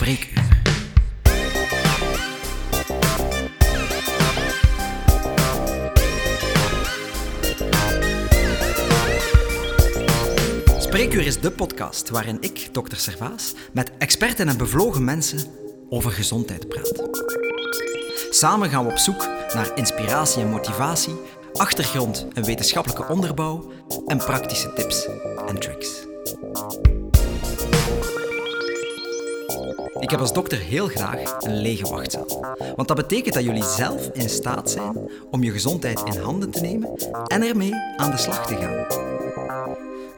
Spreekuur. Spreekuur is de podcast waarin ik, dokter Servaas, met experten en bevlogen mensen over gezondheid praat. Samen gaan we op zoek naar inspiratie en motivatie, achtergrond en wetenschappelijke onderbouw en praktische tips en tricks. Ik heb als dokter heel graag een lege wachtzaal. Want dat betekent dat jullie zelf in staat zijn om je gezondheid in handen te nemen en ermee aan de slag te gaan.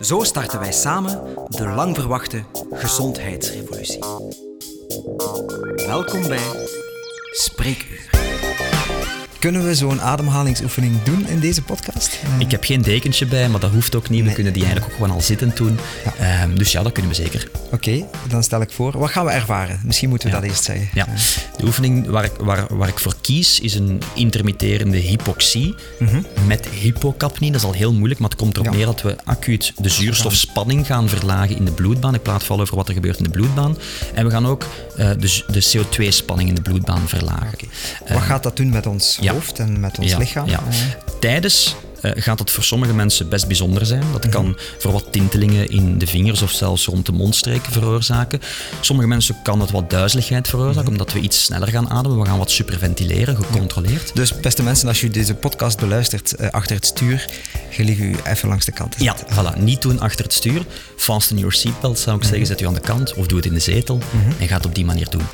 Zo starten wij samen de lang verwachte gezondheidsrevolutie. Welkom bij Spreekuur. Kunnen we zo'n ademhalingsoefening doen in deze podcast? Ik heb geen dekentje bij, maar dat hoeft ook niet. We kunnen die eigenlijk ook gewoon al zittend doen. Ja. Ehm, dus ja, dat kunnen we zeker. Oké, dan stel ik voor. Wat gaan we ervaren? Misschien moeten we Ja. dat eerst zeggen. Ja. De oefening waar ik, waar, waar ik voor kies is een intermitterende hypoxie met hypocapnie. Dat is al heel moeilijk, maar het komt erop Mhm. Ja. neer dat we acuut de zuurstofspanning gaan verlagen in de bloedbaan. Ik praat vooral over wat er gebeurt in de bloedbaan. En we gaan ook eh, de, de CO2-spanning in de bloedbaan verlagen. Wat gaat dat doen met ons ja. Hoofd en met ons lichaam? Tijdens eh, gaat het voor sommige mensen best bijzonder zijn. Dat Mhm. kan voor wat tintelingen in de vingers of zelfs rond de mondstreken veroorzaken. Sommige mensen kan het wat duizeligheid veroorzaken, Mhm. omdat we iets sneller gaan ademen. We gaan wat superventileren, gecontroleerd. Dus beste mensen, als u deze podcast beluistert eh, achter het stuur, gelief u even langs de kant Ja, voilà. Niet doen achter het stuur. Fasten your seatbelt zou ik zeggen. Zet u aan de kant of doe het in de zetel en ga het op die manier doen.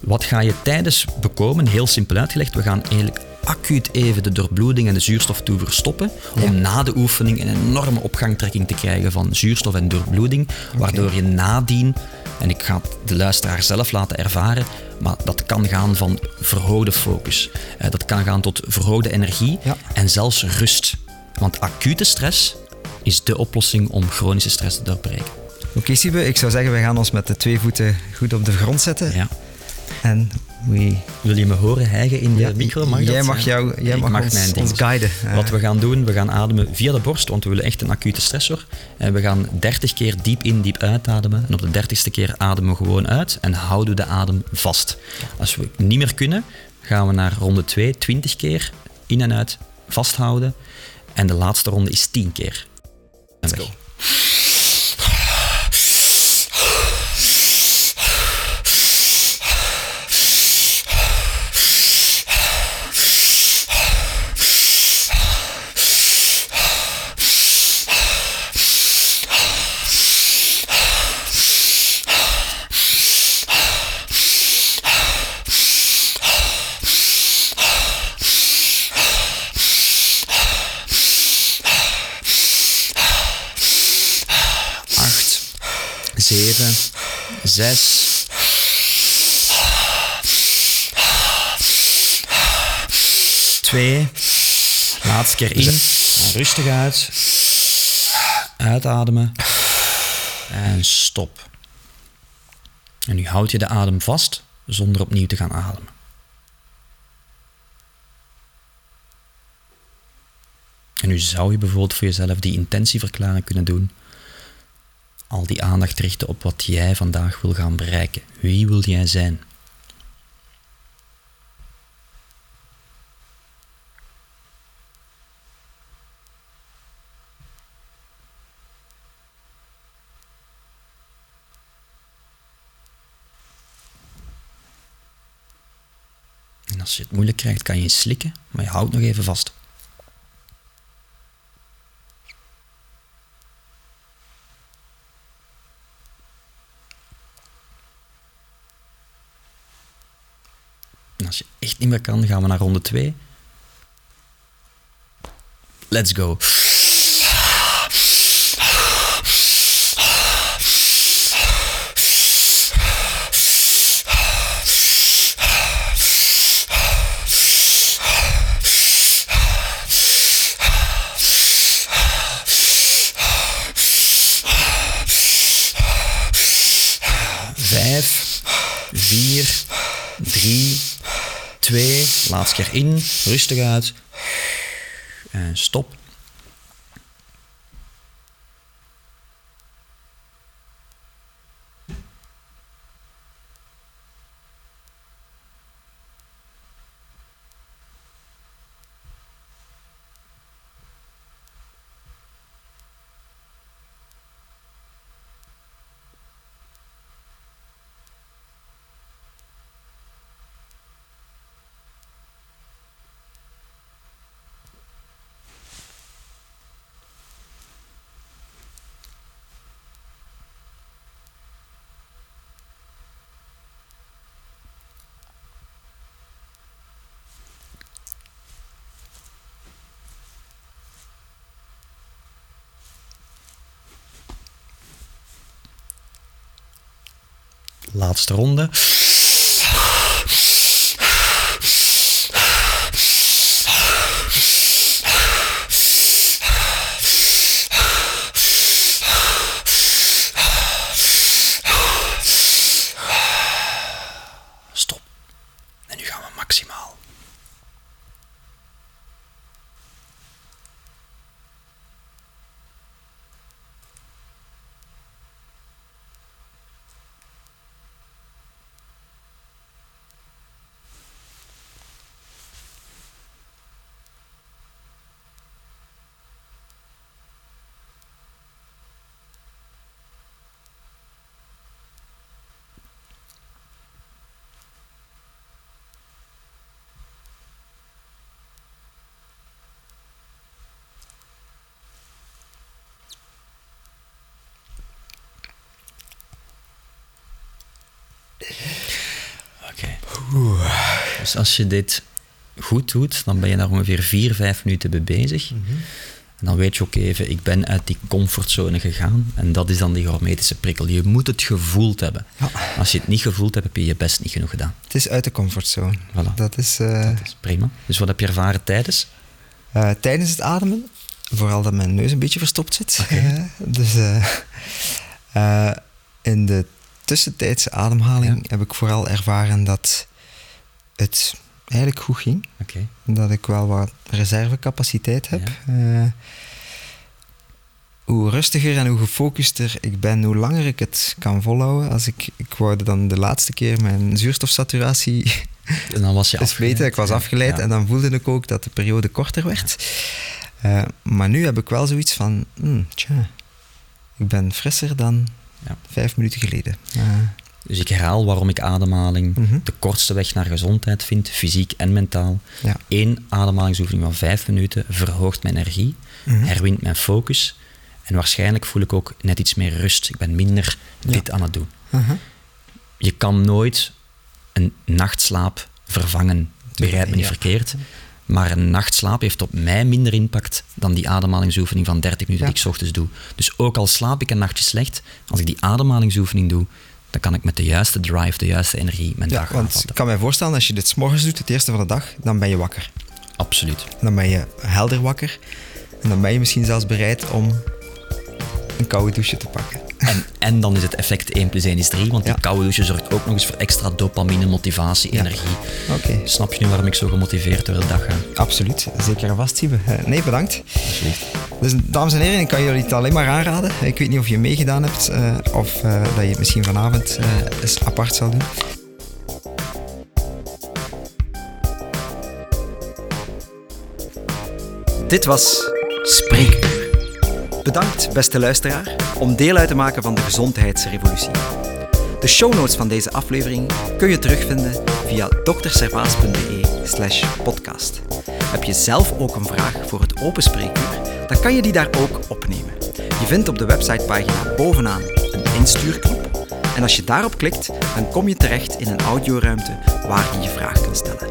Wat ga je tijdens bekomen? Heel simpel uitgelegd. We gaan eigenlijk acuut even de doorbloeding en de zuurstoftoevoer stoppen. Om na de oefening een enorme opgangtrekking te krijgen van zuurstof en doorbloeding. Waardoor je nadien, en ik ga het de luisteraar zelf laten ervaren, maar dat kan gaan van verhoogde focus. Eh, dat kan gaan tot verhoogde energie Ja. en zelfs rust. Want acute stress is de oplossing om chronische stress te doorbreken. Oké, Siebe, ik zou zeggen, we gaan ons met de twee voeten goed op de grond zetten. Ja. En we... Wil je me horen hijgen in de Ja, micro? Mag jij dat? mag, jou, jij mag, mag ons, guiden. Eh, Wat we gaan doen, we gaan ademen via de borst, want we willen echt een acute stressor. En we gaan 30 keer diep in, diep uitademen. En op de 30ste keer ademen we gewoon uit en houden we de adem vast. Als we niet meer kunnen, gaan we naar ronde 2, 20 keer in en uit vasthouden. En de laatste ronde is 10 keer. En weg. Zeven, zes. Twee. Laatste keer in. En rustig uit. Uitademen. En stop. En nu houd je de adem vast zonder opnieuw te gaan ademen. En nu zou je bijvoorbeeld voor jezelf die intentieverklaring kunnen doen. Al die aandacht richten op wat jij vandaag wil gaan bereiken. Wie wil jij zijn? En als je het moeilijk krijgt, kan je slikken, maar je houdt nog even vast. Als je echt niet meer kan, gaan we naar ronde 2. Let's go. Vijf, vier, drie, twee. Laatste keer in, rustig uit. En stop. Laatste ronde. Stop. En nu gaan we maximaal. Oké. Dus als je dit goed doet, dan ben je daar ongeveer vier, vijf minuten mee bezig. En dan weet je ook even, ik ben uit die comfortzone gegaan. En dat is dan die hormetische prikkel. Je moet het gevoeld hebben. Ja. Als je het niet gevoeld hebt, heb je je best niet genoeg gedaan. Het is uit de comfortzone. Voilà. Dat is, eh, Dat is prima. Dus wat heb je ervaren tijdens? eh, tijdens het ademen, vooral dat mijn neus een beetje verstopt zit. Dus eh, in de tussentijdse ademhaling heb ik vooral ervaren dat het eigenlijk goed ging. Dat ik wel wat reservecapaciteit heb. Eh, hoe rustiger en hoe gefocuster ik ben, hoe langer ik het kan volhouden. Als ik, ik wou dan de laatste keer mijn zuurstofsaturatie En dan was je eens weten. Ik was afgeleid Ja. en dan voelde ik ook dat de periode korter werd. Eh, maar nu heb ik wel zoiets van, hmm, tja, ik ben frisser dan Ja. vijf minuten geleden. Eh, Dus ik herhaal waarom ik ademhaling Mhm. de kortste weg naar gezondheid vind, fysiek en mentaal. ja. Eén ademhalingsoefening van vijf minuten verhoogt mijn energie, Mhm. herwint mijn focus en waarschijnlijk voel ik ook net iets meer rust. Ik ben minder Ja. dit aan het doen. Uh-huh. Je kan nooit een nachtslaap vervangen, begrijp me niet Ja. verkeerd. Maar een nachtslaap heeft op mij minder impact dan die ademhalingsoefening van 30 minuten Ja. die ik 's ochtends doe. Dus ook al slaap ik een nachtje slecht, als ik die ademhalingsoefening doe, dan kan ik met de juiste drive, de juiste energie mijn Ja, dag want aanvatten. ik kan mij voorstellen, als je dit 's morgens doet, het eerste van de dag, dan ben je wakker. Absoluut. Dan ben je helder wakker. En dan ben je misschien zelfs bereid om een koude douche te pakken. En, en dan is het effect 1 plus 1 is 3, want die Ja. koude douche zorgt ook nog eens voor extra dopamine, motivatie, Ja. energie. Oké, Snap je nu waarom ik zo gemotiveerd door de dag ga? absoluut. Zeker en vast, Siebe. Eh, Nee, bedankt. Alsjeblieft. Dus dames en heren, ik kan jullie het alleen maar aanraden. Ik weet niet of je meegedaan hebt eh, of eh, dat je het misschien vanavond eens apart zal doen. Dit was Spreekuur. Bedankt, beste luisteraar, om deel uit te maken van de gezondheidsrevolutie. De show notes van deze aflevering kun je terugvinden via slash podcast. Heb je zelf ook een vraag voor het open spreekuur, dan kan je die daar ook opnemen. Je vindt op de websitepagina bovenaan een instuurknop en als je daarop klikt, dan kom je terecht in een audioruimte waar je je vraag kan stellen.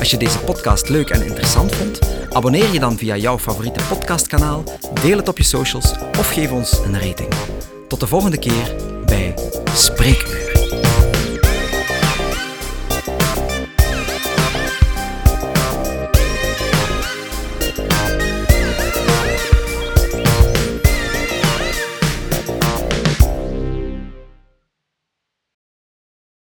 Als je deze podcast leuk en interessant vond, abonneer je dan via jouw favoriete podcastkanaal, deel het op je socials of geef ons een rating. Tot de volgende keer bij Spreekuur.